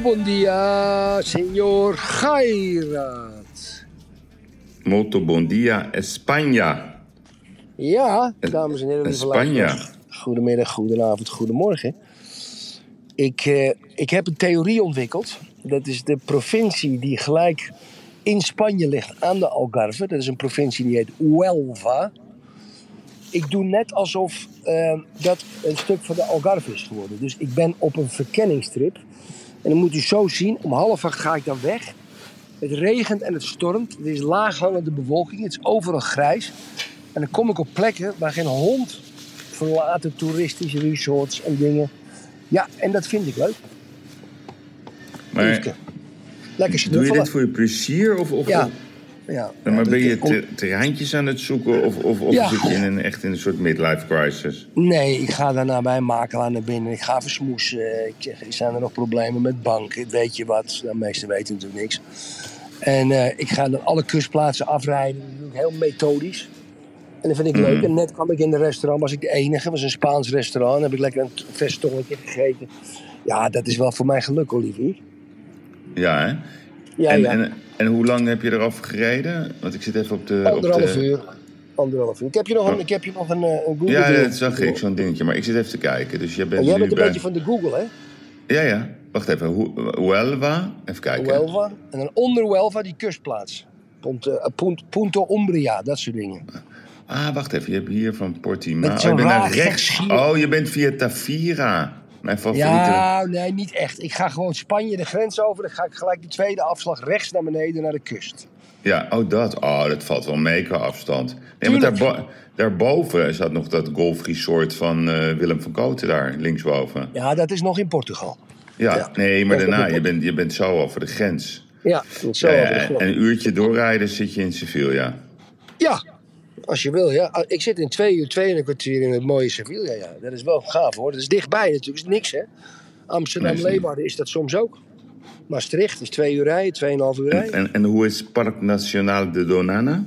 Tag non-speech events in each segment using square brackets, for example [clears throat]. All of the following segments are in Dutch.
Muito bom dia, bon dia, España. Ja, dames en heren, lieve Spanje. Goedemiddag, goedenavond, goedemorgen. Ik, eh, ik heb een theorie ontwikkeld. Dat is de provincie die gelijk in Spanje ligt aan de Algarve. Dat is een provincie die heet Huelva. Ik doe net alsof eh, dat een stuk van de Algarve is geworden. Dus ik ben op een verkenningstrip. En dan moet u zo zien, om half acht ga ik dan weg. Het regent en het stormt. Er is laaghangende bewolking. Het is overal grijs. En dan kom ik op plekken waar geen hond verlaten toeristische resorts en dingen. Ja, en dat vind ik leuk. Maar. Lekker doe je dit voor je plezier? Of, of, Ja. Ja. maar Ja, ben je kom- te- terreintjes aan het zoeken? Of, of, of Ja. zit je in een, echt in een soort midlife crisis? Nee, ik ga daarna bij een makelaar naar binnen. Ik ga versmoesen. Ik zeg, zijn er nog problemen met banken? Weet je wat? De meesten weten natuurlijk niks. En eh, ik ga dan alle kustplaatsen afrijden. Dat doe ik heel methodisch. En dat vind ik leuk. En net kwam ik in een restaurant, was ik de enige. Het was een Spaans restaurant. heb ik lekker een vestongetje gegeten. Ja, dat is wel voor mij geluk, Olivier. Ja, hè? Ja, en, ja. En, en hoe lang heb je eraf gereden? Want ik zit even op de... op Anderhalf de- uur. Anderhalf uur. Ik heb je nog een, ik heb je nog een, eh, een Google. Ja, ding. dat zag ik, zo'n dingetje. Maar ik zit even te kijken. Dus jij bent En jij bent een bij... beetje van de Google, hè? Ja, ja. Wacht even. Hu- Huelva. Even kijken. Huelva. En dan onder Huelva die kustplaats. Punto, eh, Punt- Punto Umbria, dat soort dingen. Ah, wacht even. Je hebt hier van Portimao. Met Oh, je bent naar rechts. Oh, je bent via Tavira. Mijn favoriete. Ja, nee, niet echt. Ik ga gewoon Spanje de grens over. Dan ga ik gelijk de tweede afslag rechts naar beneden naar de kust. Ja, oh dat. Oh, dat valt wel mee qua afstand. Nee, maar daarbo daarboven zat nog dat golfresort van eh, Willem van Koten daar, linksboven. Ja, dat is nog in Portugal. Ja, Ja. nee, maar daarna, je bent, je bent zo over de grens. Ja, zo over de grens. en een uurtje doorrijden zit je in Sevilla. Ja, als je wil, ja. Ah, Ik zit in twee uur, twee en een kwartier in het mooie Sevilla. Ja, dat is wel gaaf hoor. Dat is dichtbij natuurlijk. Dat is niks hè. Amsterdam, Nee, is niet. Leeuwarden is dat soms ook. Maastricht is twee uur rijden, tweeënhalf uur En, rijden. en, en hoe is Park Nacional de Donana?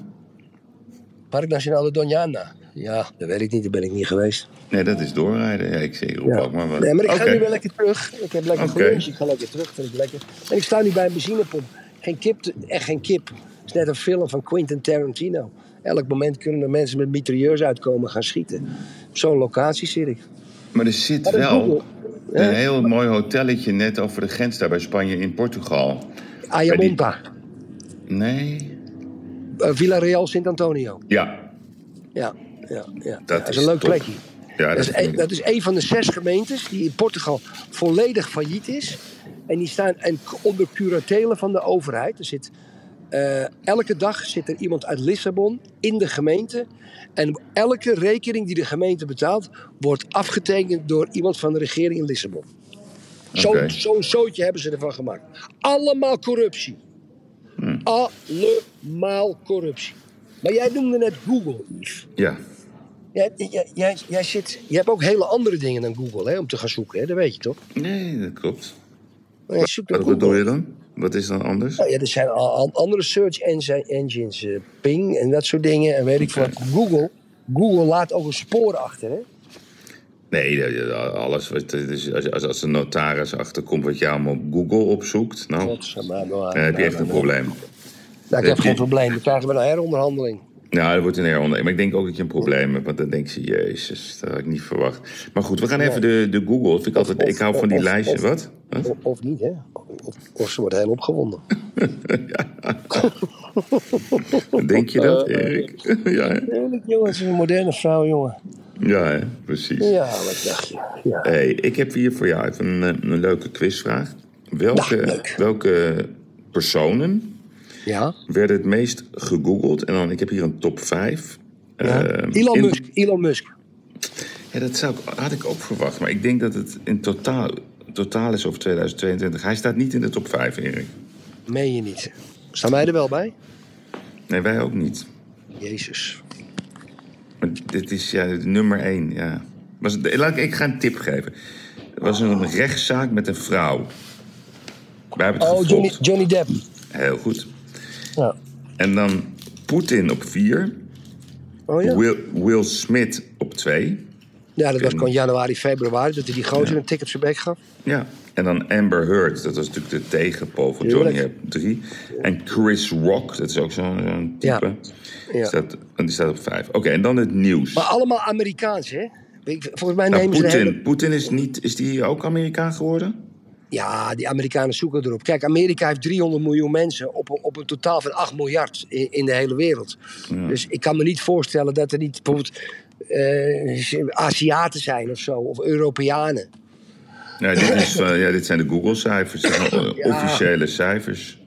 Park Nacional de Doñana. Ja, dat weet ik niet, daar ben ik niet geweest. Nee, dat is doorrijden. Ja, ik zie Ja. ook maar wat. Nee, maar ik ga nu wel lekker terug. Ik heb lekker Oké. geluncht, ik ga lekker terug, vind ik lekker. En ik sta nu bij een benzinepomp. Geen kip, echt geen kip. Het is net een film van Quentin Tarantino. Elk moment kunnen er mensen met mitrailleurs uitkomen gaan schieten. Op zo'n locatie zit ik. Maar er zit Maar dat wel een heel mooi hotelletje net over de grens daar bij Spanje in Portugal. Ayamonta. Nee? Eh, Villa Real Sint Antonio. Ja. Ja, ja, ja. Dat dat is is een leuk top. plekje. Ja, Dat is, vind een, dat is een van de zes gemeentes die in Portugal volledig failliet is. En die staan en onder curatelen van de overheid. Er zit, eh, elke dag zit er iemand uit Lissabon in de gemeente. En elke rekening die de gemeente betaalt, wordt afgetekend door iemand van de regering in Lissabon. Zo'n zo'n zootje hebben ze ervan gemaakt. Allemaal corruptie. Hm. Allemaal corruptie. Maar jij noemde net Google, Yves. Ja. Jij, jij, jij, jij zit, je hebt ook hele andere dingen dan Google hè, om te gaan zoeken, hè? dat weet je toch? Nee, dat klopt. Maar je zoekt op Wat bedoel je dan? Wat is dan anders? Nou ja, er zijn al, andere search engines, eh, Ping en dat soort dingen. En weet ik wat. Google, Google laat ook een spoor achter, hè? Nee, alles wat, dus als, als, als een notaris achterkomt wat je allemaal op Google opzoekt, nou, nou, dan heb je echt nou, een probleem. Nou, ik heb geen probleem. Dan krijgen we een heronderhandeling. Nou, dat wordt een heronder. Maar ik denk ook dat je een probleem hebt, want dan denk je, jezus, dat had ik niet verwacht. Maar goed, we gaan even de, de Google. Vind ik, altijd, of- ik hou van die of- of- Wat? Of, of niet, hè? Of, of ze wordt heel opgewonden. [laughs] Denk je dat, Erik? [laughs] ja, jongen. Het is een moderne vrouw, jongen. ja hè? precies. Ja, wat dacht je? Ja. Hey, ik heb hier voor jou even een, eh, een leuke quizvraag. Welke, leuk. welke personen Ja? werden het meest gegoogeld? En dan, ik heb hier een top 5. ja. Eh, Elon in- Musk. Elon Musk. Ja, dat zou, had ik ook verwacht. Maar ik denk dat het in totaal, totaal is over 2022. Hij staat niet in de top 5, Erik. Meen je niet. Staan wij er wel bij? Nee, wij ook niet. Jezus. Maar dit is ja, nummer 1. Ja. Was, het- laat ik, ik ga een tip geven. Er was een rechtszaak met een vrouw. Wij hebben het Oh. Johnny, Johnny Depp. Heel goed. Ja. En dan Poetin op 4. Oh ja? Will, Will Smith op 2. Ja, dat was gewoon januari, februari. Dat hij die gozer een tik op zijn bek gaf. Ja. En dan Amber Heard, dat was natuurlijk de tegenpool van. Johnny Depp, 3. En Chris Rock, dat is ook zo'n type. Ja. Die, Ja. staat, die staat op 5. Oké, en dan het nieuws. Maar allemaal Amerikaans, hè? Volgens mij Nou, nemen ze Poetin, hele... Poetin is, niet, is die ook Amerikaan geworden? Ja, die Amerikanen zoeken erop. Kijk, Amerika heeft 300 miljoen mensen op, een- op een totaal van 8 miljard in, in de hele wereld. Dus ik kan me niet voorstellen dat er niet bijvoorbeeld eh, Aziaten zijn of zo, of Europeanen. Ja, dit, is, eh, ja, dit zijn de Google-cijfers, [laughs] Ja. officiële cijfers.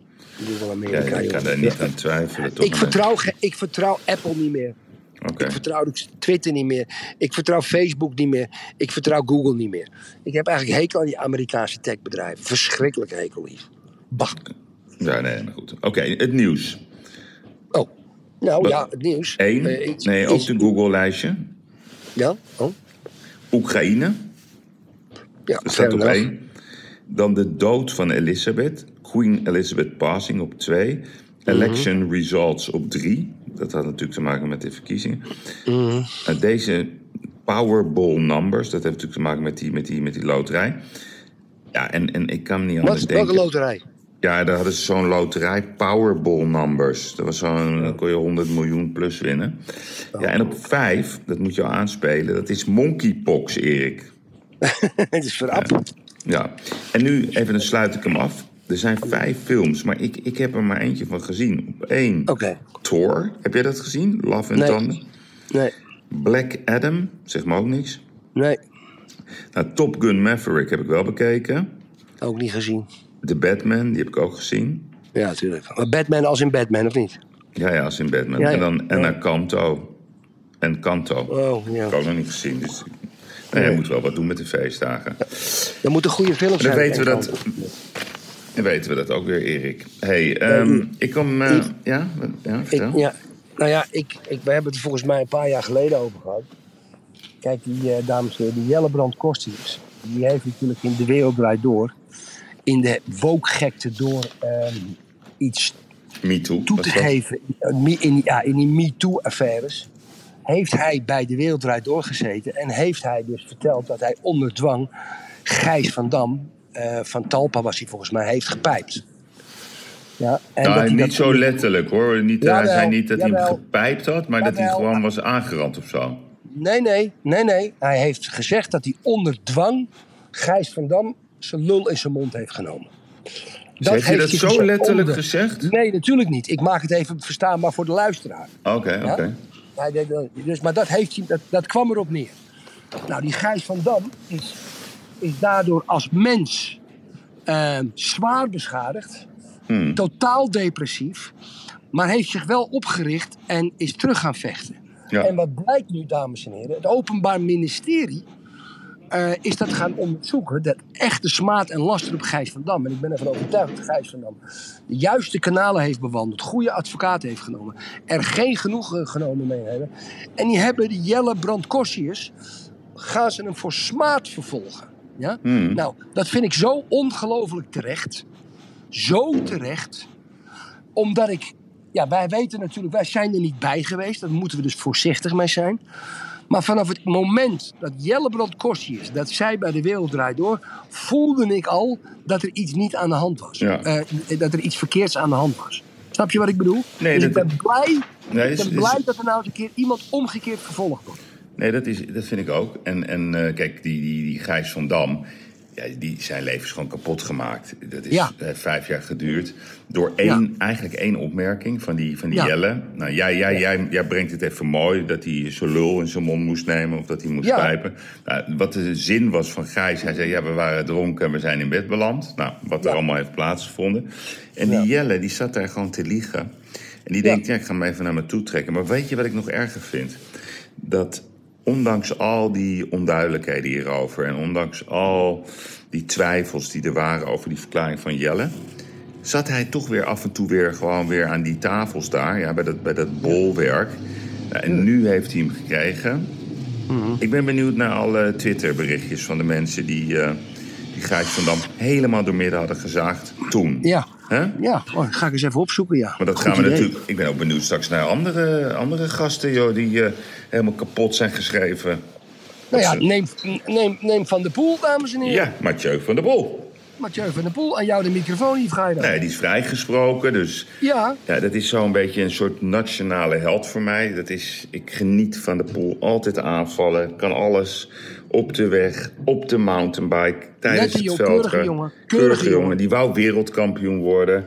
Ja, Amerika, ik kan daar niet aan twijfelen. Ik vertrouw, ik vertrouw Apple niet meer. Ik vertrouw dus Twitter niet meer. Ik vertrouw Facebook niet meer. Ik vertrouw Google niet meer. Ik heb eigenlijk hekel aan die Amerikaanse techbedrijven. Verschrikkelijk hekel, lief. Bah. Ja, nee, maar goed. Oké, het nieuws. Oh. Nou Wat? ja, het nieuws. Eén. Eh, iets- nee, ook iets- de Google-lijstje. Ja? Oh. Oekraïne, Ja, dat staat op één. Dan de dood van Elizabeth. Queen Elizabeth passing op twee. Election results op drie. Dat had natuurlijk te maken met de verkiezingen. En deze Powerball numbers, dat heeft natuurlijk te maken met die, met die, met die loterij. Ja, en, en ik kan niet anders Wat? denken... Welke loterij? Ja, daar hadden ze zo'n loterij, Powerball Numbers. Dat was zo'n, dan kon je 100 miljoen plus winnen. Ja, en op vijf, dat moet je al aanspelen, dat is Monkeypox, Erik. [laughs] Het is verappeld. Ja, en nu even, dan sluit ik hem af. Er zijn vijf films, maar ik, ik heb er maar eentje van gezien. Op één, Oké. Thor, heb jij dat gezien? Love and Nee. Thunder. Nee. Black Adam, zeg me ook niks. Nee. Nou, Top Gun Maverick heb ik wel bekeken. Ook niet gezien. The Batman, die heb ik ook gezien. Ja, natuurlijk. Maar Batman als in Batman, of niet? Ja, ja, als in Batman. Ja, ja. En dan Encanto. Encanto. Oh, ja. Heb ik ook nog niet gezien. Dus nee, je moet wel wat doen met de feestdagen. Dat moet een goede film Dan zijn. weten we dat. Weten we dat ook weer, Erik. hey, ehm, ik kom... eh, ja, ja, Ik, vertel. ja, nou ja, ik, ik, we hebben het volgens mij een paar jaar geleden over gehad. Kijk, die eh, dames en heren, die Jellebrand Kostius, die heeft natuurlijk in De Wereld Draait Door, in de wookgekte door ehm, iets Me too. toe te geven in, in, ja, in die MeToo-affaires, heeft hij bij De Wereld Draait Door gezeten en heeft hij dus verteld dat hij onder dwang Gijs van Dam, eh, van Talpa was hij volgens mij, heeft gepijpt. Ja, en Nou, dat hij niet dat- zo letterlijk hoor. Niet, hij Jawel, zei niet dat hij hem gepijpt had, maar dat hij gewoon was aangerand of zo. Nee, nee, nee, nee. Hij heeft gezegd dat hij onder dwang Gijs van Dam zijn lul in zijn mond heeft genomen. Dus heeft hij dat hij zo letterlijk onder- gezegd? Nee, natuurlijk niet. Ik maak het even verstaanbaar voor de luisteraar. Oké, oké. Hij dat- dus, maar dat, heeft hij, dat, dat kwam erop neer. Nou, die Gijs van Dam is, is daardoor als mens eh, zwaar beschadigd. Hmm. Totaal depressief. Maar heeft zich wel opgericht en is terug gaan vechten. Ja. En wat blijkt nu, dames en heren? Het Openbaar Ministerie eh, is dat gaan onderzoeken. Dat echte smaad en laster op Gijs van Dam. En ik ben ervan overtuigd dat Gijs van Dam de juiste kanalen heeft bewandeld. Goede advocaten heeft genomen. Er geen genoegen genomen mee hebben. En die hebben die Jelle Brandkossius. Gaan ze hem voor smaad vervolgen. Ja? Hmm. Nou, dat vind ik zo ongelooflijk terecht. Zo terecht. Omdat ik... Ja, wij weten natuurlijk, wij zijn er niet bij geweest. Daar moeten we dus voorzichtig mee zijn. Maar vanaf het moment dat Jellebrand Kossius, dat zij bij de Wereld Draait Door, voelde ik al dat er iets niet aan de hand was. Ja. Eh, dat er iets verkeerds aan de hand was. Snap je wat ik bedoel? Nee, dus dat- ik ben blij, Nee, ik is- ben is- blij dat er nou eens een keer iemand omgekeerd vervolgd wordt. Nee, dat, is, dat vind ik ook. En, en eh, kijk, die, die, die Gijs van Dam, ja, die, zijn leven is gewoon kapot gemaakt. Dat is Ja. eh, vijf jaar geduurd. Door één, eigenlijk één opmerking van die, van die Ja. Jelle. Nou, jij, jij, jij, jij brengt het even mooi dat hij zijn lul in zijn mond moest nemen of dat hij moest pijpen. Nou, wat de zin was van Gijs, hij zei: Ja, we waren dronken en we zijn in bed beland. Nou, wat er allemaal heeft plaatsgevonden. En die. Jelle, die zat daar gewoon te liegen. En die denkt: Ja, ik ga hem even naar me toe trekken. Maar weet je wat ik nog erger vind? Dat ondanks al die onduidelijkheden hierover en ondanks al die twijfels die er waren over die verklaring van Jelle, zat hij toch weer af en toe weer gewoon weer aan die tafels daar, ja, bij, dat, bij dat bolwerk. En nu heeft hij hem gekregen. Ik ben benieuwd naar alle Twitter-berichtjes van de mensen die, eh die Gijs van Dam helemaal doormidden hadden gezaagd toen. Ja, Ja. Oh, ga ik eens even opzoeken, ja. Maar dat Goed gaan we idee. natuurlijk. Ik ben ook benieuwd straks naar andere, andere gasten joh, die eh, helemaal kapot zijn geschreven. Nou ja, neem, neem, neem Van de Poel, dames en heren. Ja, Mathieu van der Bol. Mathieu van der Poel, aan jou de microfoon, Yves Gaida. Nee, die is vrijgesproken. Dus Ja, ja, dat is zo'n beetje een soort nationale held voor mij. Dat is, ik geniet van de pool. Altijd aanvallen. Kan alles. Op de weg, op de mountainbike, tijdens het veld. keurige jongen. Keurige, Keurige jongen. Die wou wereldkampioen worden.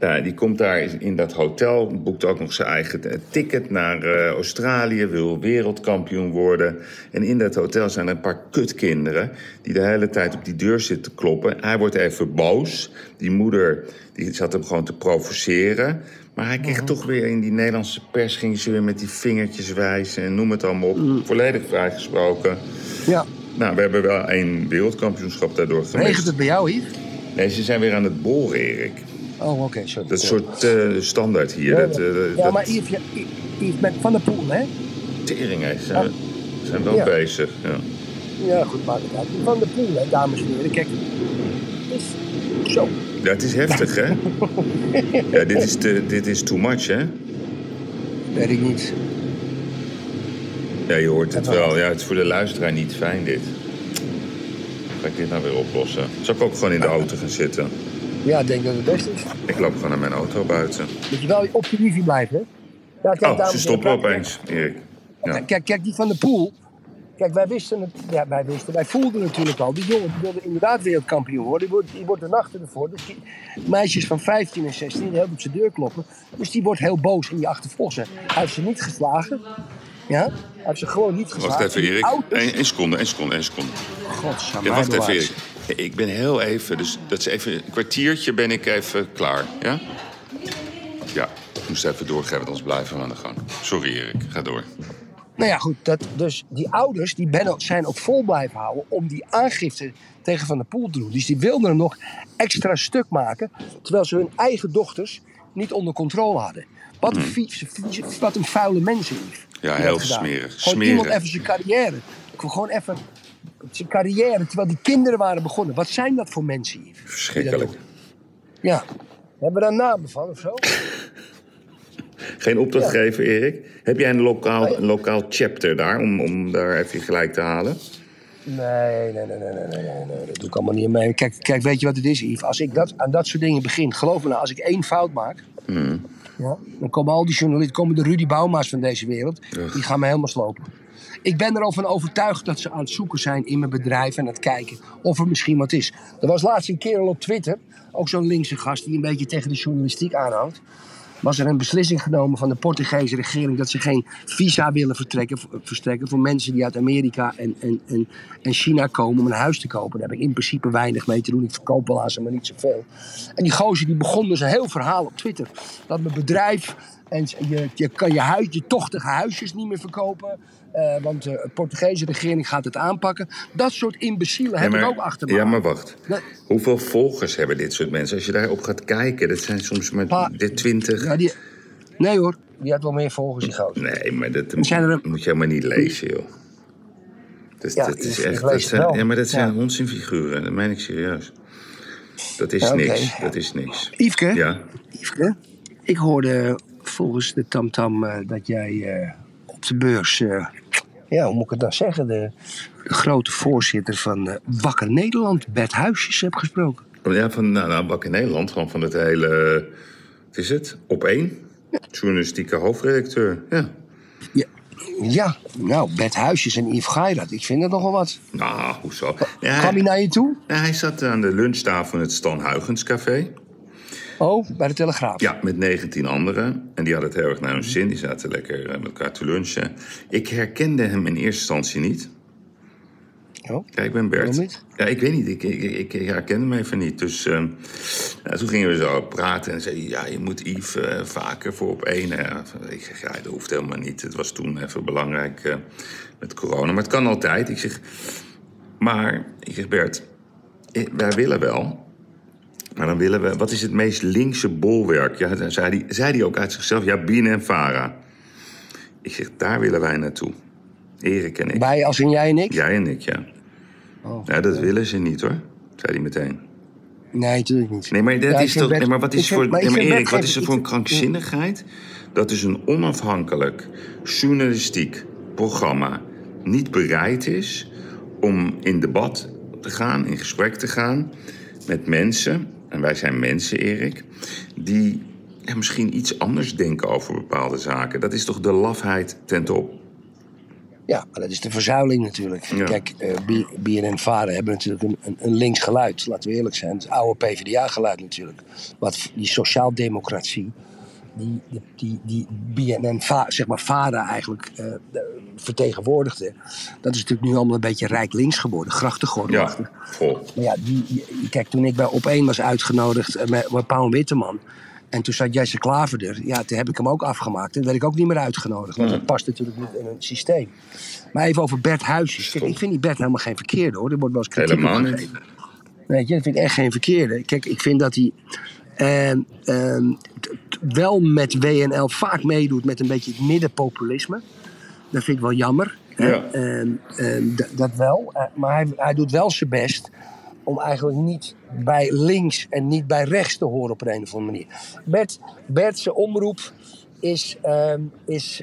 Ja, die komt daar in dat hotel, boekt ook nog zijn eigen ticket naar eh, Australië, wil wereldkampioen worden. En in dat hotel zijn er een paar kutkinderen die de hele tijd op die deur zitten kloppen. Hij wordt even boos. Die moeder die zat hem gewoon te provoceren. Maar hij kreeg toch weer in die Nederlandse pers, ging ze weer met die vingertjes wijzen en noem het allemaal op. Volledig vrijgesproken. ja. Nou, we hebben wel één wereldkampioenschap daardoor gemist. Regent het bij jou, Yves? Nee, ze zijn weer aan het boren, Erik. Oh, oké, sorry. Dat soort eh, standaard hier. Ja, dat, ja. eh, ja, dat maar Yves, ja, Yves met Van der Poel, hè? tering, hè. Ze zijn, ze zijn wel Ja. bezig. Ja. Ja, goed, uit. Van der Poel, hè, dames en heren. Kijk, is zo. Ja, het is heftig, hè? [laughs] Ja, dit is, te, dit is too much, hè? Weet ik niet. Ja, je hoort het wel. Ja, het is voor de luisteraar niet fijn, dit. Ga ik dit nou weer oplossen? Zal ik ook gewoon in de auto gaan zitten? Ja, ik denk dat het best is. Ik loop gewoon naar mijn auto buiten. Moet je wel op je wifi blijven, hè? Ja, kijk, Oh, ze en stoppen opeens, Erik. Ja. Kijk, kijk, kijk, die van de Poel. Kijk, wij wisten het. Ja, wij wisten. Wij voelden natuurlijk al. Die jongen die wilde inderdaad wereldkampioen worden. Die wordt, die wordt de nachten ervoor. Dus die meisjes van 15 en 16 die heel op zijn deur kloppen. Dus die wordt heel boos en die achtervolgt ze. Hij heeft ze niet geslagen. Ja? Hij heeft ze gewoon niet geslagen. Wacht even, Erik. Eén één seconde, één seconde, één seconde. Ja, wacht even, Erik. Ik ben heel even, dus dat is even een kwartiertje ben ik even klaar, ja? Ja, ik moest even doorgeven, anders blijven we aan de gang. Sorry Erik, ga door. Nou ja, goed. Dat, dus die ouders die ben, zijn ook vol blijven houden om die aangifte tegen Van der Poel te doen. Dus die wilden hem nog extra stuk maken, terwijl ze hun eigen dochters niet onder controle hadden. Wat een, vies- wat een vuile mensen. Hmm. Ja, heel smerig. Gewoon Smerig. iemand even zijn carrière. Gewoon even zijn carrière, terwijl die kinderen waren begonnen. Wat zijn dat voor mensen, dat Verschrikkelijk. Ja. Hebben we daar namen van of zo? Geen opdracht Ja. geven, Erik? Heb jij een lokaal, een lokaal chapter daar, om, om daar even gelijk te halen? Nee, nee, nee, nee, nee, nee, nee, nee, dat doe ik allemaal niet mee. Kijk, kijk, weet je wat het is, Yves? Als ik dat, aan dat soort dingen begin, geloof me nou, als ik één fout maak, ja, dan komen al die journalisten, komen de Rudy Bouwma's van deze wereld, die gaan me helemaal slopen. Ik ben er al van overtuigd dat ze aan het zoeken zijn in mijn bedrijf en aan het kijken of er misschien wat is. Er was laatst een kerel op Twitter, ook zo'n linkse gast die een beetje tegen de journalistiek aanhoudt. Was er een beslissing genomen van de Portugese regering dat ze geen visa willen vertrekken, verstrekken voor mensen die uit Amerika en, en, en, en China komen om een huis te kopen. Daar heb ik in principe weinig mee te doen. Ik verkoop wel aan ze, maar niet zoveel. En die gozer die begon dus een heel verhaal op Twitter. Dat mijn bedrijf en je, je kan je, huis, je tochtige huisjes niet meer verkopen. eh, want eh, de Portugese regering gaat het aanpakken. Dat soort imbecielen heb ik ook achter me. ja, maar wacht. Nee. Hoeveel volgers hebben dit soort mensen? Als je daarop gaat kijken, dat zijn soms maar Pa- dit 20. Ja, die, nee hoor, die had wel meer volgers die gozer. Nee, maar dat een- moet je helemaal niet lezen, joh. Ja, dat is ik- echt. Dat zijn, ja, maar dat zijn Ja. onzinfiguren, dat meen ik serieus. Dat is Ja, niks. Dat is niks. Yveske, Ja. Yveske, ik hoorde volgens de tamtam eh, dat jij eh, op de beurs, eh, ja, hoe moet ik het nou zeggen, de, de grote voorzitter van Wakker Nederland, Bert Huisjes, hebt gesproken. Ja, van nou, nou, in Nederland, gewoon van het hele. Wat is het? Op één? Journalistieke hoofdredacteur. Ja. Ja, ja nou, Bert Huisjes en Yves Geirat, ik vind dat nogal wat. Nou, hoezo? Ja, Kwam hij naar je toe? ja, hij zat aan de lunchtafel in het Stan Huygens Café. Oh, bij de Telegraaf. Ja, met 19 anderen. En die hadden het heel erg naar hun zin. Die zaten lekker eh, met elkaar te lunchen. Ik herkende hem in eerste instantie niet. Oh, Ja, ik ben Bert. Ja, ik weet niet. Ik, ik, ik, herkende hem even niet. Dus ehm, toen gingen we zo praten en zei ja, je moet Yves eh, vaker voor op één. ik zeg, ja, dat hoeft helemaal niet. Het was toen even belangrijk eh, met corona. Maar het kan altijd. Ik zeg, maar, ik zeg, Bert, wij willen wel. Maar dan willen we, wat is het meest linkse bolwerk? Ja, zei hij, zei hij ook uit zichzelf, ja, Bien en Vara. Ik zeg, daar willen wij naartoe. Erik en ik. Wij als in jij en ik? Jij en ik, ja. Oh. Ja, dat willen ze niet hoor, zei hij meteen. Nee, natuurlijk niet. Nee, maar, dat Ja, is toch, nee, maar wat is vind- voor. maar nee, maar Erik, wat is er voor een krankzinnigheid? Dat is een onafhankelijk journalistiek programma niet bereid is om in debat te gaan, in gesprek te gaan met mensen, en wij zijn mensen, Erik, die ja, misschien iets anders denken over bepaalde zaken. Dat is toch de lafheid ten top. Ja, maar dat is de verzuiling natuurlijk. Ja. Kijk, eh B- BNN Varen hebben natuurlijk een, een, een links geluid. Laten we eerlijk zijn. Het oude PvdA-geluid natuurlijk. Wat die sociaaldemocratie, die, die, die, BNN zeg maar Varen eigenlijk eh, de- vertegenwoordigde. Dat is natuurlijk nu allemaal een beetje rijk links geworden. Grachtengordel. Ja, vol. Maar ja, die, die- kijk, toen ik bij Op1 was uitgenodigd eh, met, met Paul Witteman. En toen zat Jesse Klaver er. Ja, toen heb ik hem ook afgemaakt. En toen werd ik ook niet meer uitgenodigd. Want dat past natuurlijk niet in een systeem. Maar even over Bert Huisjes. Kijk, ik vind die Bert helemaal geen verkeerde hoor. Er wordt wel eens kritiek Helemaal niet. Weet je, dat vind ik echt geen verkeerde. Kijk, ik vind dat hij ehm, ehm, wel met WNL vaak meedoet met een beetje het middenpopulisme. Dat vind ik wel jammer. Ja. Ehm, ehm, dat wel. Eh, maar hij, hij doet wel zijn best om eigenlijk niet bij links en niet bij rechts te horen op een, of andere manier. Bert, Bert's omroep is, is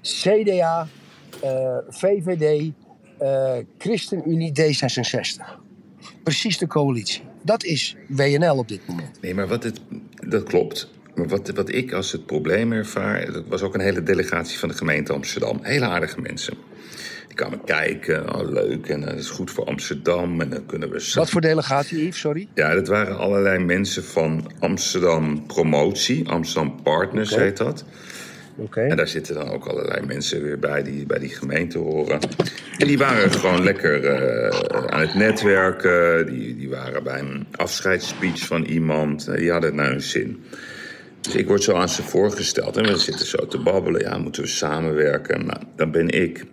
CDA, eh, VVD, eh, ChristenUnie, D66. Precies de coalitie. Dat is WNL op dit moment. Nee, maar wat het, dat klopt. Maar wat, wat ik als het probleem ervaar... dat was ook een hele delegatie van de gemeente Amsterdam. Hele aardige mensen. Die kwamen kijken, oh leuk, en dat is goed voor Amsterdam... en dan kunnen we... Wat voor delegatie, Yves? Sorry. Ja, dat waren allerlei mensen van Amsterdam Promotie. Amsterdam Partners heet dat. En daar zitten dan ook allerlei mensen weer bij die bij die gemeente horen. En die waren gewoon lekker eh, aan het netwerken. Die, die waren bij een afscheidsspeech van iemand. Die hadden het naar hun zin. Dus ik word zo aan ze voorgesteld. En we zitten zo te babbelen. Ja, moeten we samenwerken? Nou, dan ben ik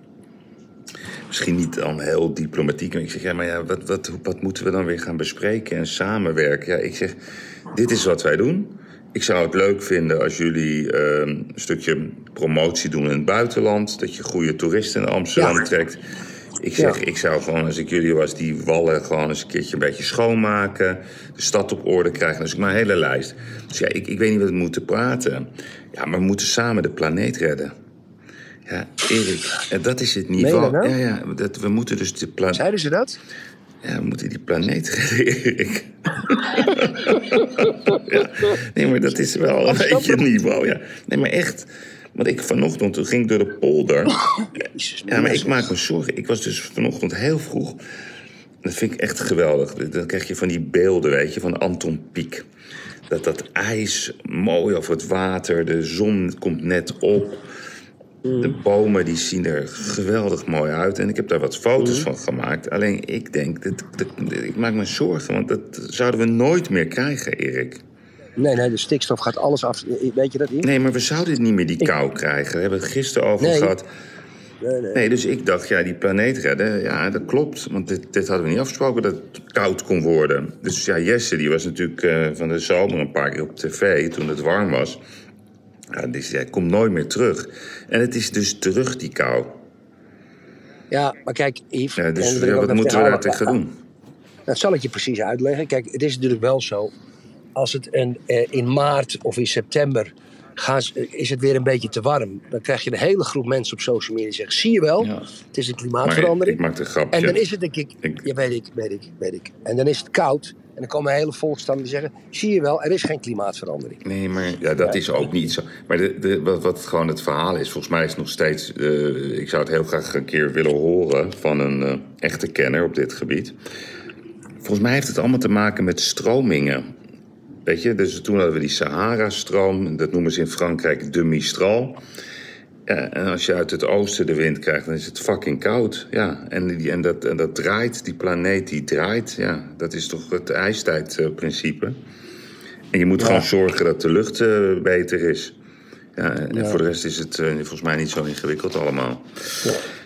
misschien niet dan heel diplomatiek. Maar ik zeg, ja, maar ja, wat, wat, wat moeten we dan weer gaan bespreken en samenwerken? Ja, ik zeg, dit is wat wij doen. Ik zou het leuk vinden als jullie eh, een stukje promotie doen in het buitenland. Dat je goede toeristen in Amsterdam Ja. trekt. Ik zeg, Ja. ik zou gewoon, als ik jullie was, die wallen gewoon eens een keertje een beetje schoonmaken. De stad op orde krijgen. Dus ik maar een hele lijst. Dus ja, ik, ik weet niet wat we moeten praten. Ja, maar we moeten samen de planeet redden. Ja, Erik, en dat is het niveau. Ja, ja, dat, we moeten dus de planeet. Zeiden ze dat? Ja, we moeten die planeet [laughs] redden, ja. Nee, maar dat is wel een beetje het niveau, ja. Nee, maar echt. Want ik vanochtend, toen ging ik door de polder. Jezus, Ja, maar ik maak me zorgen. Ik was dus vanochtend heel vroeg. Dat vind ik echt geweldig. Dan krijg je van die beelden, weet je, van Anton Pieck. Dat dat ijs mooi over het water, de zon komt net op. De bomen die zien er geweldig mooi uit. En ik heb daar wat foto's van gemaakt. Alleen ik denk, dat, dat- ik maak me zorgen. Want dat zouden we nooit meer krijgen, Erik. Nee, nee, de stikstof gaat alles af. Weet je dat, Yves? Nee, maar we zouden niet meer die kou krijgen. We hebben het gisteren over Nee. gehad. Nee, nee. Nee, dus ik dacht, ja, die planeet redden, ja, dat klopt. Want dit, dit hadden we niet afgesproken dat het koud kon worden. Dus ja, Jesse, die was natuurlijk eh, van de zomer een paar keer op tv toen het warm was. Ja, die zei, kom nooit meer terug. En het is dus terug, die kou. Ja, maar kijk, Yves. Ja, dus ja, wat moeten we daar tegen doen? Dat zal ik je precies uitleggen. Kijk, het is natuurlijk wel zo. Als het een, eh, in maart of in september gaan ze- is het weer een beetje te warm. Dan krijg je een hele groep mensen op social media die zeggen... zie je wel, Ja. het is een Maar ik, klimaatverandering. ik maakte een grapje. en dan is het denk ik... Ik- Ja, weet ik, weet ik, weet ik. En dan is het koud. En dan komen hele volkstammen die zeggen... zie je wel, er is geen klimaatverandering. Nee, maar ja, dat is ook niet zo. Maar de, de, wat, wat gewoon het verhaal is, volgens mij is het nog steeds. eh, ik zou het heel graag een keer willen horen van een eh, echte kenner op dit gebied. Volgens mij heeft het allemaal te maken met stromingen. Weet je, dus toen hadden we die Sahara-stroom, dat noemen ze in Frankrijk de Mistral. Ja, en als je uit het oosten de wind krijgt, dan is het fucking koud. Ja, en, die, en, dat, en dat draait, die planeet die draait. Ja, dat is toch het ijstijdprincipe. En je moet Ja. gewoon zorgen dat de lucht eh, beter is. Ja, en Ja. voor de rest is het eh, volgens mij niet zo ingewikkeld allemaal.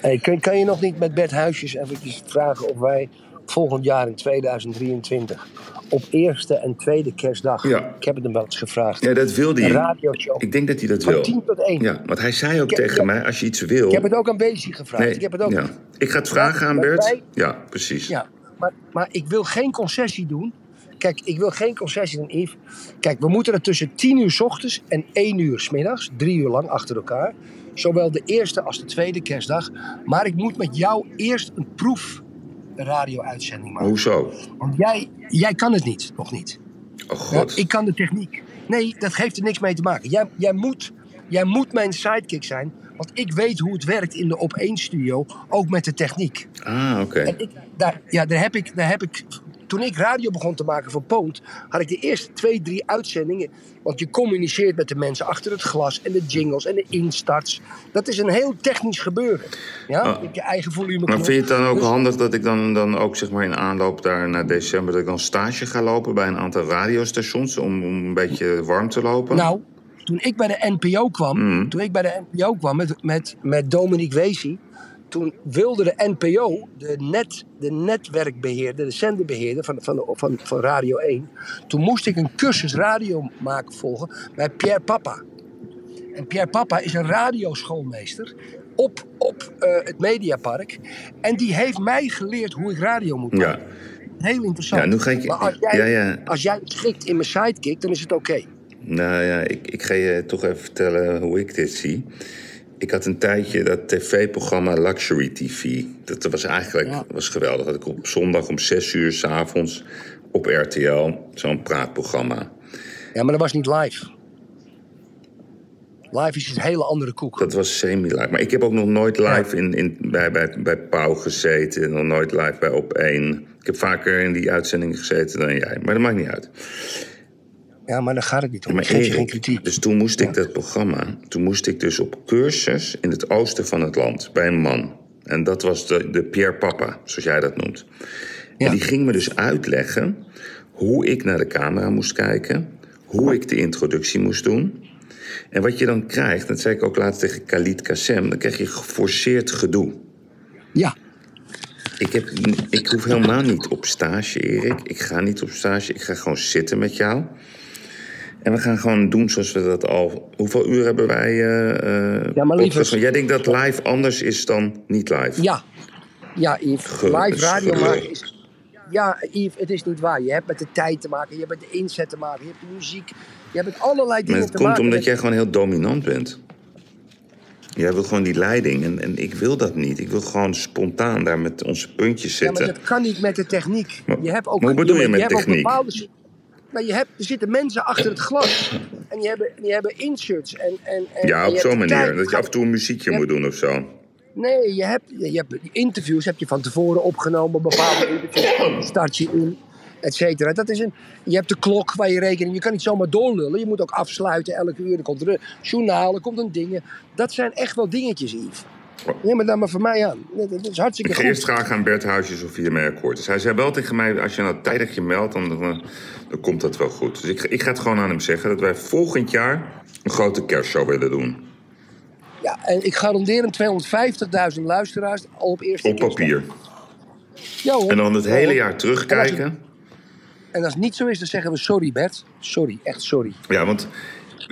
Hey, kan, kan je nog niet met Bert Huisjes eventjes vragen of wij volgend jaar in 2023 op eerste en tweede kerstdag, Ja. ik heb het hem wel eens gevraagd, Ja, dat wil een hij. radioshow Ik denk dat hij dat van wil. 10 tot 1. Ja, want hij zei ook Ik tegen mij, als je iets wil... Ik heb het ook aan Bezi gevraagd. Nee, ik heb het ook. ja. ik ga het vragen aan Bert. wij- Ja, precies. Ja, maar, maar ik wil geen concessie doen. Kijk, ik wil geen concessie doen, Yves. Kijk, we moeten er tussen 10 uur s ochtends en 1 uur s middags, drie uur lang achter elkaar. Zowel de eerste als de tweede kerstdag. Maar ik moet met jou eerst een proef radio-uitzending maken. Hoezo? Want jij, jij kan het niet, nog niet. Oh Ja, god. ik kan de techniek. Nee, dat heeft er niks mee te maken. Jij, jij, moet, jij moet mijn sidekick zijn. Want ik weet hoe het werkt in de op één studio, ook met de techniek. Ah, oké. En ik, daar, ja, daar heb ik, daar heb ik. Toen ik radio begon te maken voor Poont, had ik de eerste twee, drie uitzendingen. Want je communiceert met de mensen achter het glas en de jingles en de instarts. Dat is een heel technisch gebeuren. Ja, Ah. met je eigen volume. Maar vind je het dan ook Dus- handig dat ik dan, dan ook zeg maar in aanloop daar naar december... dat ik dan stage ga lopen bij een aantal radiostations... om, om een beetje warm te lopen? Nou, toen ik bij de NPO kwam, Mm. toen ik bij de NPO kwam met, met, met Dominique Weesie, toen wilde de NPO, de, net, de netwerkbeheerder, de zenderbeheerder van, van, van, van Radio 1, toen moest ik een cursus radio maken volgen bij Pierre Papa. En Pierre Papa is een radioschoolmeester op, op eh, het Mediapark. En die heeft mij geleerd hoe ik radio moet maken. Ja, Heel interessant. Ja, nu ga ik- maar als jij, ja, ja. als jij schikt in mijn sidekick, dan is het oké. nou ja, ik, ik ga je toch even vertellen hoe ik dit zie. Ik had een tijdje dat tv-programma Luxury TV. Dat was eigenlijk Ja. was geweldig. Dat ik op zondag om 6 uur s'avonds op RTL zo'n praatprogramma. Ja, maar dat was niet live. Live is een hele andere koek. Dat was semi-live. Maar ik heb ook nog nooit live in, in, bij, bij, bij Pauw gezeten. Nog nooit live bij Op1. Ik heb vaker in die uitzending gezeten dan jij. Maar dat maakt niet uit. Ja, maar daar gaat het niet om. Ik geef je geen kritiek. dus toen moest ik dat programma... toen moest ik dus op cursus in het oosten van het land... bij een man. En dat was de, de Pierre Papa, zoals jij dat noemt. Ja. En die ging me dus uitleggen... hoe ik naar de camera moest kijken... hoe ik de introductie moest doen... En wat je dan krijgt, dat zei ik ook laatst tegen Khalid Kassem... dan krijg je geforceerd gedoe. Ja, Ik, heb, ik hoef helemaal niet op stage, Erik. Ik ga niet op stage. Ik ga gewoon zitten met jou. En we gaan gewoon doen zoals we dat al... Hoeveel uur hebben wij eh, Ja, maar opgezet? Jij denkt dat live anders is dan niet live? ja. Ja, Yves. Live radio maken is... Ja, Yves, het is niet waar. Je hebt met de tijd te maken. Je hebt met de inzet te maken. Je hebt de muziek. Je hebt met allerlei Maar dingen het te komt maken. omdat met- jij gewoon heel dominant bent. Jij wil gewoon die leiding. En, en ik wil dat niet. Ik wil gewoon spontaan daar met onze puntjes Ja, maar zitten. dat kan niet met de techniek. Maar- je hebt ook, maar hoe bedoel je met hebt ook techniek? bepaalde... Nou, je hebt, er zitten mensen achter het glas. En die hebben, die hebben inserts. En, en, en, Ja, op zo'n manier. Dat je af en toe een muziekje moet doen of zo. Nee, je hebt, je hebt interviews heb je van tevoren opgenomen, bepaalde interviews [clears throat] start je in, et cetera. Dat is een, je hebt de klok waar je rekening, je kan niet zomaar doorlullen. Je moet ook afsluiten elke uur. Er komt er een journaal, er komt een ding. Dat zijn echt wel dingetjes, Yves. Neem maar dan maar voor mij aan. Dat is hartstikke Ik ga goed. eerst vragen aan Bert Huisjes of hij ermee akkoord is. Hij zei wel tegen mij, als je nou tijdig je meldt, dan, dan, dan komt dat wel goed. Dus ik, ga- ik ga het gewoon aan hem zeggen dat wij volgend jaar een grote kerstshow willen doen. Ja, en ik garandeer hem 250.000 luisteraars al op eerste Op papier. Ja, hoor. En dan het hele jaar terugkijken. En als het niet zo is, dan zeggen we sorry Bert. Sorry, echt sorry. Ja, want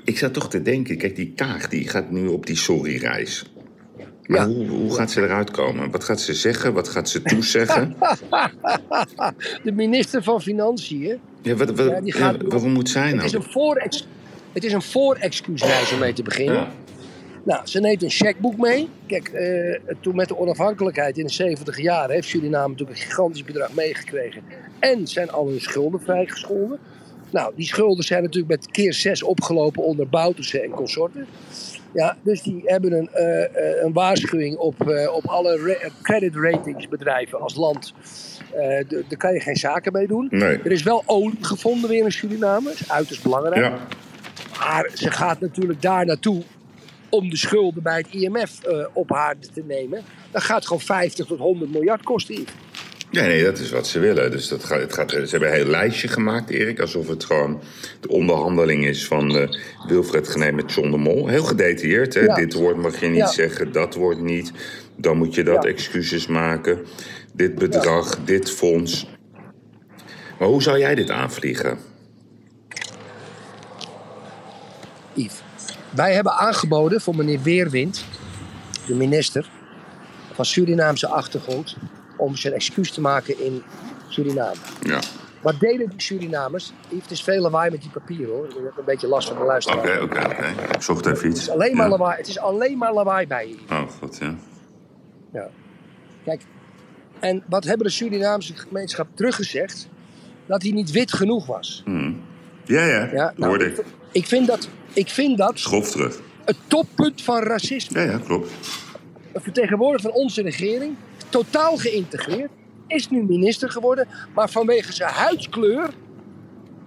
ik zat toch te denken, kijk, die Kaag die gaat nu op die sorry-reis. Maar Ja. hoe, hoe gaat ze eruit komen? Wat gaat ze zeggen? Wat gaat ze toezeggen? [laughs] De minister van Financiën. Ja, wat, wat- Ja, die gaat- ja, waarom moet zij Het is nou? een voorex- het is een voorexcuusreis om mee te beginnen. Nou, ze neemt een checkboek mee. Kijk, eh, toen met de onafhankelijkheid in de 70 jaar heeft Suriname natuurlijk een gigantisch bedrag meegekregen. En zijn al hun schulden vrijgescholden. Nou, die schulden zijn natuurlijk met keer 6 opgelopen onder Bouterse en consorten. Ja, dus die hebben een, eh, eh, een waarschuwing op, eh, op alle credit ratingsbedrijven als land. D- daar kan je geen zaken mee doen. Nee. Er is wel olie gevonden weer in Suriname. Is uiterst belangrijk. Ja. Maar ze gaat natuurlijk daar naartoe om de schulden bij het IMF op haar te nemen. Dat gaat gewoon 50 tot 100 miljard kosten. Yves. Nee, nee, dat is wat ze willen. Dus dat gaat, het gaat, ze hebben een heel lijstje gemaakt, Erik. Alsof het gewoon de onderhandeling is van uh, Wilfred Genee met John de Mol. Heel gedetailleerd, hè? Ja. Dit woord mag je niet Ja. zeggen, dat woord niet. Dan moet je dat Ja. excuses maken. Dit bedrag, dit fonds. Maar hoe zou jij dit aanvliegen? Yves. Wij hebben aangeboden voor meneer Weerwind, de minister van Surinaamse achtergrond, om zijn excuus te maken in Suriname. Ja, Wat deden die Surinamers? Het is veel lawaai met die papieren hoor. Ik heb een beetje last van de oké, luisteraar. oké, oké. Ik zocht even Het iets. is alleen maar Ja. lawaai. Het is alleen maar lawaai bij je. Oh, god, ja. Ja. Kijk, en wat hebben de Surinaamse gemeenschap teruggezegd? Dat hij niet wit genoeg was. Ja, ja, Ja, nou, hoorde ik, ik. ik, vind dat, ik vind dat Schof terug. het toppunt van racisme. Ja, ja, klopt. Een vertegenwoordiger van onze regering, totaal geïntegreerd, is nu minister geworden. Maar vanwege zijn huidskleur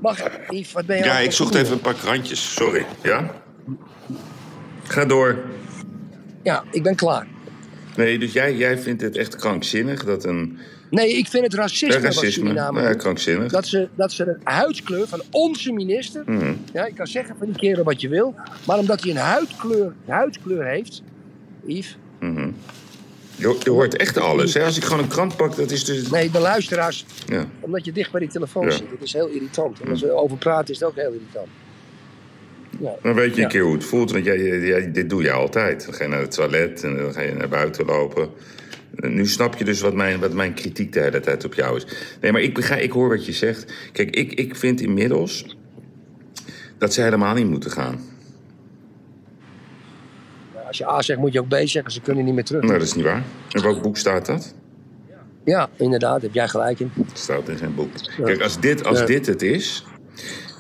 mag... Yves, wat ben je Ja, ik zocht doen? even een paar krantjes. Sorry. Ja? Ga door. Ja, ik ben klaar. Nee, dus jij, jij vindt het echt krankzinnig dat een... Nee, ik vind het racisme, Ja, wat racisme. Suriname Ja, krankzinnig. Dat ze, dat ze de huidskleur van onze minister. Mhm. Ja, ik kan zeggen van die kerel wat je wil. Maar omdat hij een huidkleur, huidskleur heeft. Yves. Je, je hoort echt alles. Hè? Als ik gewoon een krant pak, dat is dus... Nee, de luisteraars. Ja. Omdat je dicht bij die telefoon Ja. zit. Het is heel irritant. En als we over praten is het ook heel irritant. Ja. Dan weet je een keer hoe het voelt. Want jij, dit doe je altijd. Dan ga je naar het toilet en dan ga je naar buiten lopen. En Nu snap je dus wat mijn, wat mijn kritiek de hele tijd op jou is. Nee, maar ik, begrijp, ik hoor wat je zegt. Kijk, ik, ik vind inmiddels dat ze helemaal niet moeten gaan. Als je A zegt, moet je ook B zeggen. Ze kunnen niet meer terug. Nou, dat is niet waar. In welk boek staat dat? Ja, inderdaad. Heb jij gelijk in. Het staat in zijn boek. Kijk, als dit, als Ja. dit het is,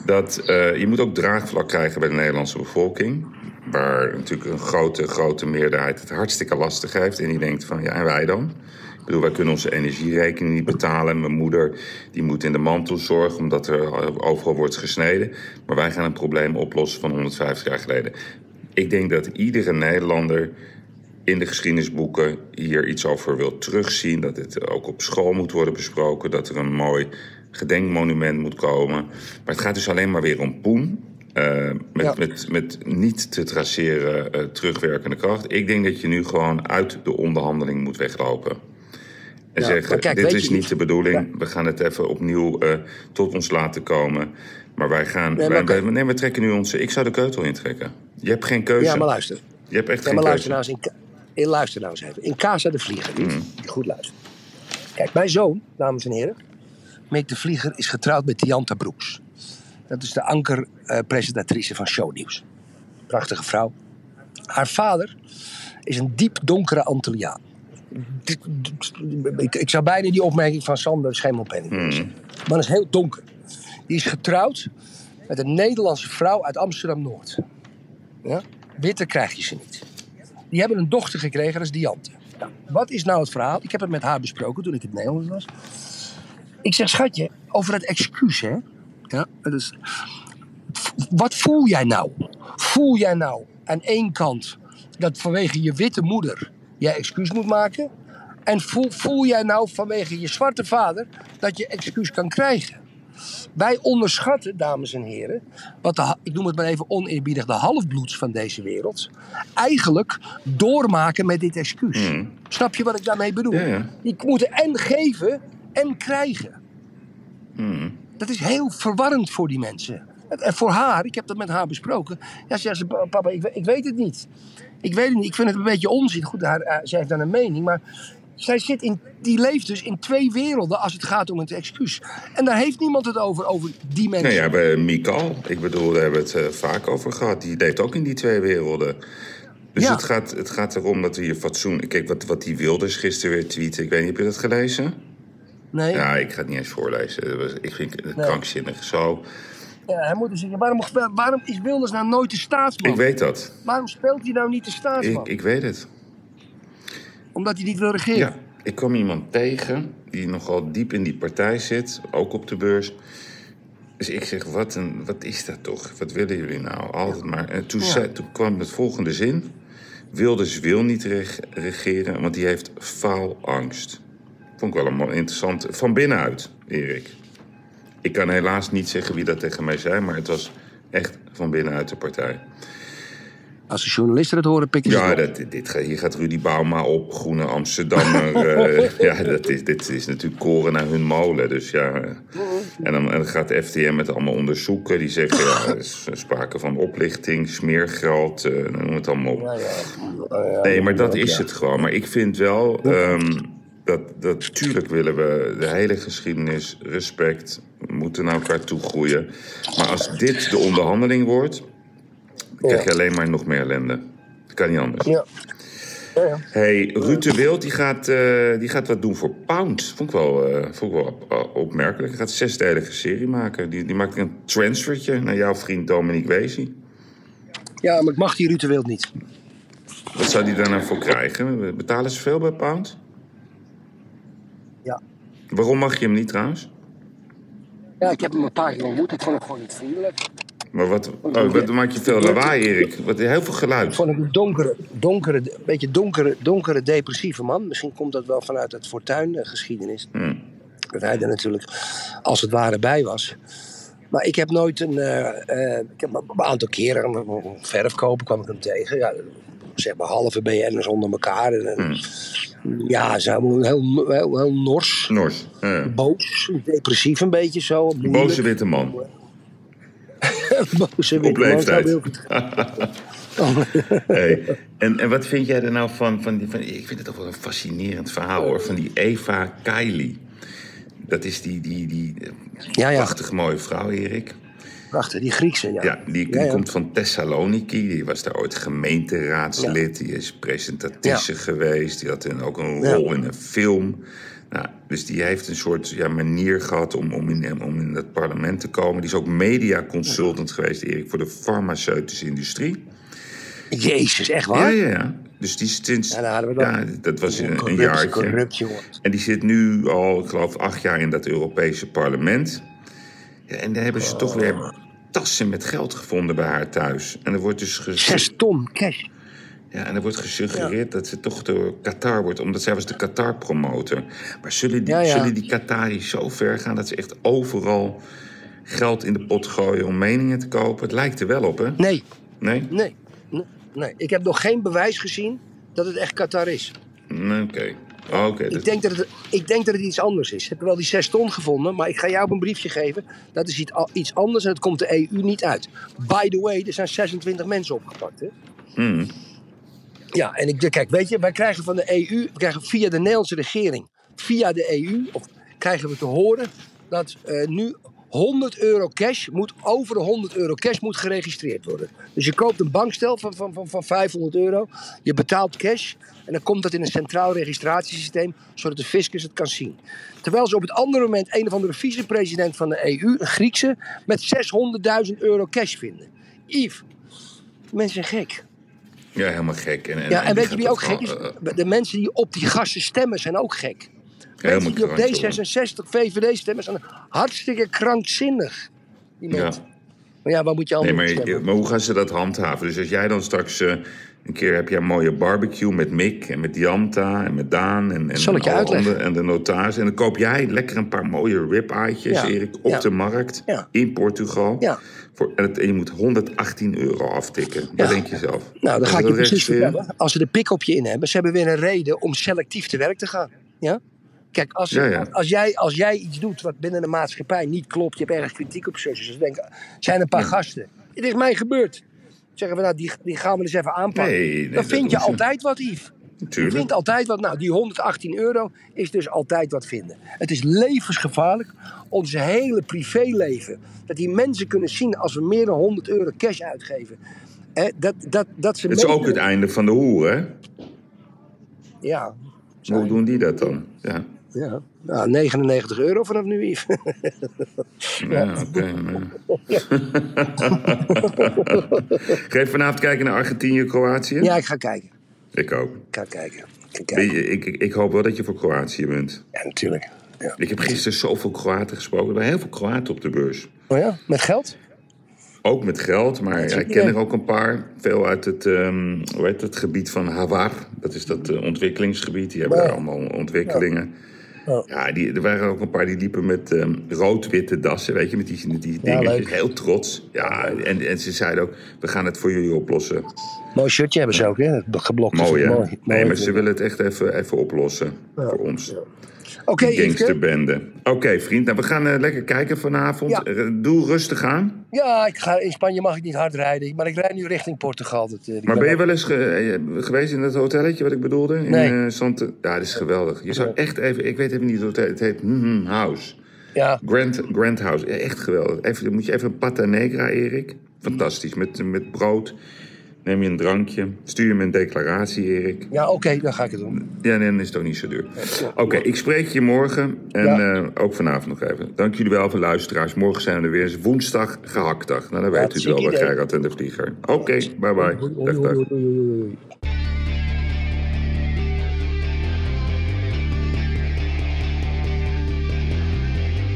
dat eh, je moet ook draagvlak krijgen bij de Nederlandse bevolking. Waar natuurlijk een grote, grote meerderheid het hartstikke lastig heeft. En die denkt van, ja, en wij dan? Ik bedoel, wij kunnen onze energierekening niet betalen. Mijn moeder die moet in de mantelzorg omdat er overal wordt gesneden. Maar wij gaan een probleem oplossen van 150 jaar geleden. Ik denk dat iedere Nederlander in de geschiedenisboeken hier iets over wil terugzien. Dat dit ook op school moet worden besproken. Dat er een mooi gedenkmonument moet komen. Maar het gaat dus alleen maar weer om poen. eh, met, Ja. met, met niet te traceren eh, terugwerkende kracht. Ik denk dat je nu gewoon uit de onderhandeling moet weglopen. En Ja, zeggen, kijk, dit is niet de bedoeling. We gaan het even opnieuw eh, tot ons laten komen. Maar wij gaan... Nee, maar wij- nee, we trekken nu onze... Ik zou de keutel intrekken. Je hebt geen keuze. Ja, maar luister. Je hebt echt Ja, geen maar keuze. luister nou eens. In, luister nou eens even. In Casa de Vlieger. Mm. Goed luisteren. Kijk, mijn zoon, dames en heren. Meek de Vlieger is getrouwd met Dianta Broeks. Dat is de anker-presentatrice van Shownieuws. Prachtige vrouw. Haar vader is een diep donkere Antilliaan. Ik, ik zou bijna die opmerking van Sander Schemelpenning zeggen. Maar dat is heel donker. Die is getrouwd met een Nederlandse vrouw uit Amsterdam-Noord. Ja? Witter krijg je ze niet. Die hebben een dochter gekregen, dat is Diante. Nou, wat is nou het verhaal? Ik heb het met haar besproken toen ik in het Nederlands was. Ik zeg, schatje, over het excuus, hè? Ja. V- Wat voel jij nou? Voel jij nou aan één kant dat vanwege je witte moeder jij excuus moet maken? En voel, voel jij nou vanwege je zwarte vader dat je excuus kan krijgen? Wij onderschatten, dames en heren, wat de, ik noem het maar even oneerbiedig, de halfbloeds van deze wereld, eigenlijk doormaken met dit excuus. Snap je wat ik daarmee bedoel? Ja, ja. Die moeten en geven en krijgen. Dat is heel verwarrend voor die mensen. En voor haar, ik heb dat met haar besproken. Ja, ze zegt, ze, papa, ik, ik weet het niet. Ik weet het niet. Ik vind het een beetje onzin. Goed, haar, eh, zij heeft dan een mening, maar zij zit in, die leeft dus in twee werelden als het gaat om het excuus. En daar heeft niemand het over, over die mensen. Nou ja, bij Mikal, ik bedoel, daar hebben we het eh, vaak over gehad. Die leeft ook in die twee werelden. Dus Ja. het, gaat, het gaat erom dat we hier fatsoen... Kijk, wat, wat die Wilders gisteren weer tweeten. Ik weet niet, heb je dat gelezen? Nee, ja. Ja, ik ga het niet eens voorlezen. Dat was- Ik vind het krankzinnig. Zo, hij moet dus zeggen, waarom, waarom is Wilders nou nooit de staatsman? ik weet dat. Waarom speelt hij nou niet de staatsman? Ik, ik weet het. Omdat hij niet wil regeren. Ja, ik kwam iemand tegen die nogal diep in die partij zit, ook op de beurs. Dus ik zeg, wat, een, wat is dat toch? Wat willen jullie nou? Altijd maar. En toen, zei, toen kwam het volgende zin. Wilders wil niet reg- regeren, want die heeft faalangst. Vond ik wel een interessant. Van binnenuit, Erik. Ik kan helaas niet zeggen wie dat tegen mij zei, maar het was echt van binnenuit de partij. Als de journalisten het horen, pikken ze Ja, dat, dit, hier gaat Rudy Bauma op, Groene Amsterdammer. [laughs] eh, ja, dat is, dit is natuurlijk koren naar hun molen. Dus ja. En dan, en dan gaat de FTM het allemaal onderzoeken. Die zeggen, ja, er is sprake van oplichting, smeergeld, eh, noem het allemaal op. Ja, ja. Ja, Nee, maar dat is het gewoon. Maar ik vind wel ehm, dat, dat tuurlijk willen we de hele geschiedenis, respect, we moeten naar elkaar toe groeien. Maar als dit de onderhandeling wordt, dan krijg je alleen maar nog meer ellende. Dat kan niet anders. Ja. Ja, ja. Hey, Ruud de Wild die gaat, eh, die gaat wat doen voor Pound. Vond ik wel, eh, vond ik wel op- op- opmerkelijk. Hij gaat een zesdelige serie maken. Die, die maakt een transfertje naar jouw vriend Dominique Wezi. ja, maar ik mag die Ruud de Wild niet. Wat zou die daar nou voor krijgen? Betalen ze veel bij Pound? Ja. Waarom mag je hem niet trouwens? Ja, ik heb hem een paar keer ontmoet. Ik vond hem gewoon niet vriendelijk. Maar wat, oh, wat maak je veel lawaai, Erik? Wat, heel veel geluid. Ik vond hem een donkere, donkere, een beetje donkere, donkere, depressieve man. Misschien komt dat wel vanuit het fortuin-geschiedenis. Hmm. Dat hij er natuurlijk als het ware bij was. Maar ik heb nooit een. eh, eh, ik heb een aantal keren een verf kopen kwam ik hem tegen. Ja, zeg maar halve BN'ers onder elkaar. En, en- Ja, ze heel, heel, heel nors, Nors. Ja. boos, depressief een beetje zo. Boze witte man. [laughs] Witte Op leeftijd. ik- [laughs] Hey. En, en wat vind jij er nou van, van, die- van... Ik vind het toch wel een fascinerend verhaal, hoor. Van die Eva Kaili. Dat is die, die, die eh, Ja, ja, prachtig mooie vrouw, Erik. prachtig. Die Griekse, ja. Ja, die, die Ja, ja. komt van Thessaloniki. Die was daar ooit gemeenteraadslid. Die is presentatrice geweest. Die had ook een rol in een film. Nou, dus die heeft een soort ja, manier gehad om, om, in, om in het parlement te komen. Die is ook mediaconsultant geweest, Erik, voor de farmaceutische industrie. Jezus, echt Ja, waar? ja, ja. Dus die sinds... Ja, hadden we dan. ja, dat was een, een jaartje. corrupt. En die zit nu al, ik geloof, acht jaar in dat Europese parlement. Ja, en daar hebben ze toch weer tassen met geld gevonden bij haar thuis. En er wordt dus ges- Zes ton cash. Ja, en er wordt gesuggereerd dat ze toch door Qatar wordt, omdat zij was de Qatar-promotor. Maar zullen die, Ja, ja. zullen die Qataris zo ver gaan dat ze echt overal geld in de pot gooien om meningen te kopen? Het lijkt er wel op, hè? Nee, Nee? nee, nee, nee. Ik heb nog geen bewijs gezien dat het echt Qatar is. Oké. Oh, Oké. Ik denk, dat het, ik denk dat het iets anders is. Ik heb wel die zes ton gevonden, maar ik ga jou een briefje geven. Dat is iets anders en het komt de EU niet uit. By the way, er zijn 26 mensen opgepakt. Hè? Hmm. Ja, en ik, kijk, weet je, wij krijgen van de EU, krijgen via de Nederlandse regering, via de EU, of krijgen we te horen dat eh, nu 100 euro cash moet, over de 100 euro cash moet geregistreerd worden. Dus je koopt een bankstel van, van, van, van 500 euro, je betaalt cash en dan komt dat in een centraal registratiesysteem, zodat de fiscus het kan zien. Terwijl ze op het andere moment een of andere vicepresident van de EU, een Griekse, met 600.000 euro cash vinden. Yves, mensen zijn gek. Ja, helemaal gek. En, en, Ja, en weet je wie ook gek is? gewoon, eh, De mensen die op die gasten stemmen zijn ook gek. Mensen die op krankzinnig. D66, VVD stemmen zijn hartstikke krankzinnig. Die Ja. Maar ja, waar moet je Nee, allemaal maar, op stemmen? maar hoe gaan ze dat handhaven? Dus als jij dan straks eh, een keer heb jij een mooie barbecue met Mick en met Janta en met Daan en, en, Zal ik je uitleggen? en de notaris. En dan koop jij lekker een paar mooie Ja. Erik, op Ja. de markt in Portugal. Ja. Voor, en, je moet 118 euro aftikken. Wat Ja. denk je zelf? Nou, dan ga ik je precies vertellen. Als ze de pik op je in hebben, ze hebben weer een reden om selectief te werk te gaan. Ja? Kijk, als, Ja, ja. Als, jij, als jij iets doet wat binnen de maatschappij niet klopt, je hebt ergens kritiek op social, dus denken, er zijn een paar gasten. Het is mij gebeurd. Zeggen we, nou, die, die gaan we eens even aanpakken. Nee, nee, dan vind je altijd wat, Yves. Je vindt altijd wat. Nou, die 118 euro is dus altijd wat vinden. Het is levensgevaarlijk, ons hele privéleven. Dat die mensen kunnen zien als we meer dan 100 euro cash uitgeven. Hè, dat, dat, dat ze Het is ook het einde van de hoer, hè? Ja, Hoe doen die dat dan? Ja, ja. Nou, 99 euro vanaf nu, Yves. [laughs] ja oké. ja. [laughs] [laughs] Ga je vanavond kijken naar Argentinië-Kroatië? ja, ik ga kijken. Ik ook. Ik ga kijken. Ik kijken. je, Ik, ik, hoop wel dat je voor Kroatië bent. Ja, natuurlijk. Ja. Ik heb gisteren zoveel Kroaten gesproken. Er waren heel veel Kroaten op de beurs. Oh ja, met geld? Ook met geld, maar ja, ik ken er ook een paar. Veel uit het, um, hoe heet het gebied van Hawar. Dat is dat uh, ontwikkelingsgebied. Die hebben Ja. daar allemaal ontwikkelingen. Ja. Ja, die, er waren ook een paar die liepen met ehm, rood-witte dassen, weet je, met die, met die dingetjes. Heel trots. Ja, en, en ze zeiden ook, we gaan het voor jullie oplossen. Mooi shirtje hebben ze ook, hè? Geblokt. Mooi, hè? mooi. nee, Mooi. maar ze willen het echt even, even oplossen voor ons. Oké, gangsterbende. Oké, vriend. Nou, we gaan eh, lekker kijken vanavond. Ja. Eh, Doe rustig aan. Ja, ik ga, in Spanje mag ik niet hard rijden. Maar ik rijd nu richting Portugal. Dat, eh, Maar ben je wel eens ge- geweest in dat hotelletje wat ik bedoelde? In, Nee. Sante- ja, dat is geweldig. Je zou echt even... Ik weet even niet hoe het heet. Het heet mhm House. Ja, Grand, Grand House. Echt geweldig. Even, dan moet je even een pata negra, Erik. Fantastisch. Met, met brood. Neem je een drankje. Stuur je me een declaratie, Erik. ja oké, dan ga ik het doen. Ja, nee, dan is het ook niet zo duur. Oké, ik spreek je morgen. En Ja. eh, ook vanavond nog even. Dank jullie wel voor luisteraars. Morgen zijn we er weer. Is woensdag, gehaktdag. Nou, dan weet u het wel bij idee. Gerard en de Vlieger. Oké, bye bye. Dag, dag. Oei, oei, oei, oei, oei.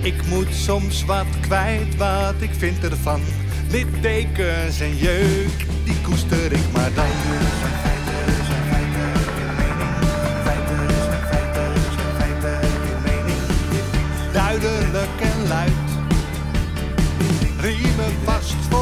Ik moet soms wat kwijt wat ik vind ervan. Littekens en jeuk, die koester ik maar dan. Duidelijk en luid. Riemen vast vooruit.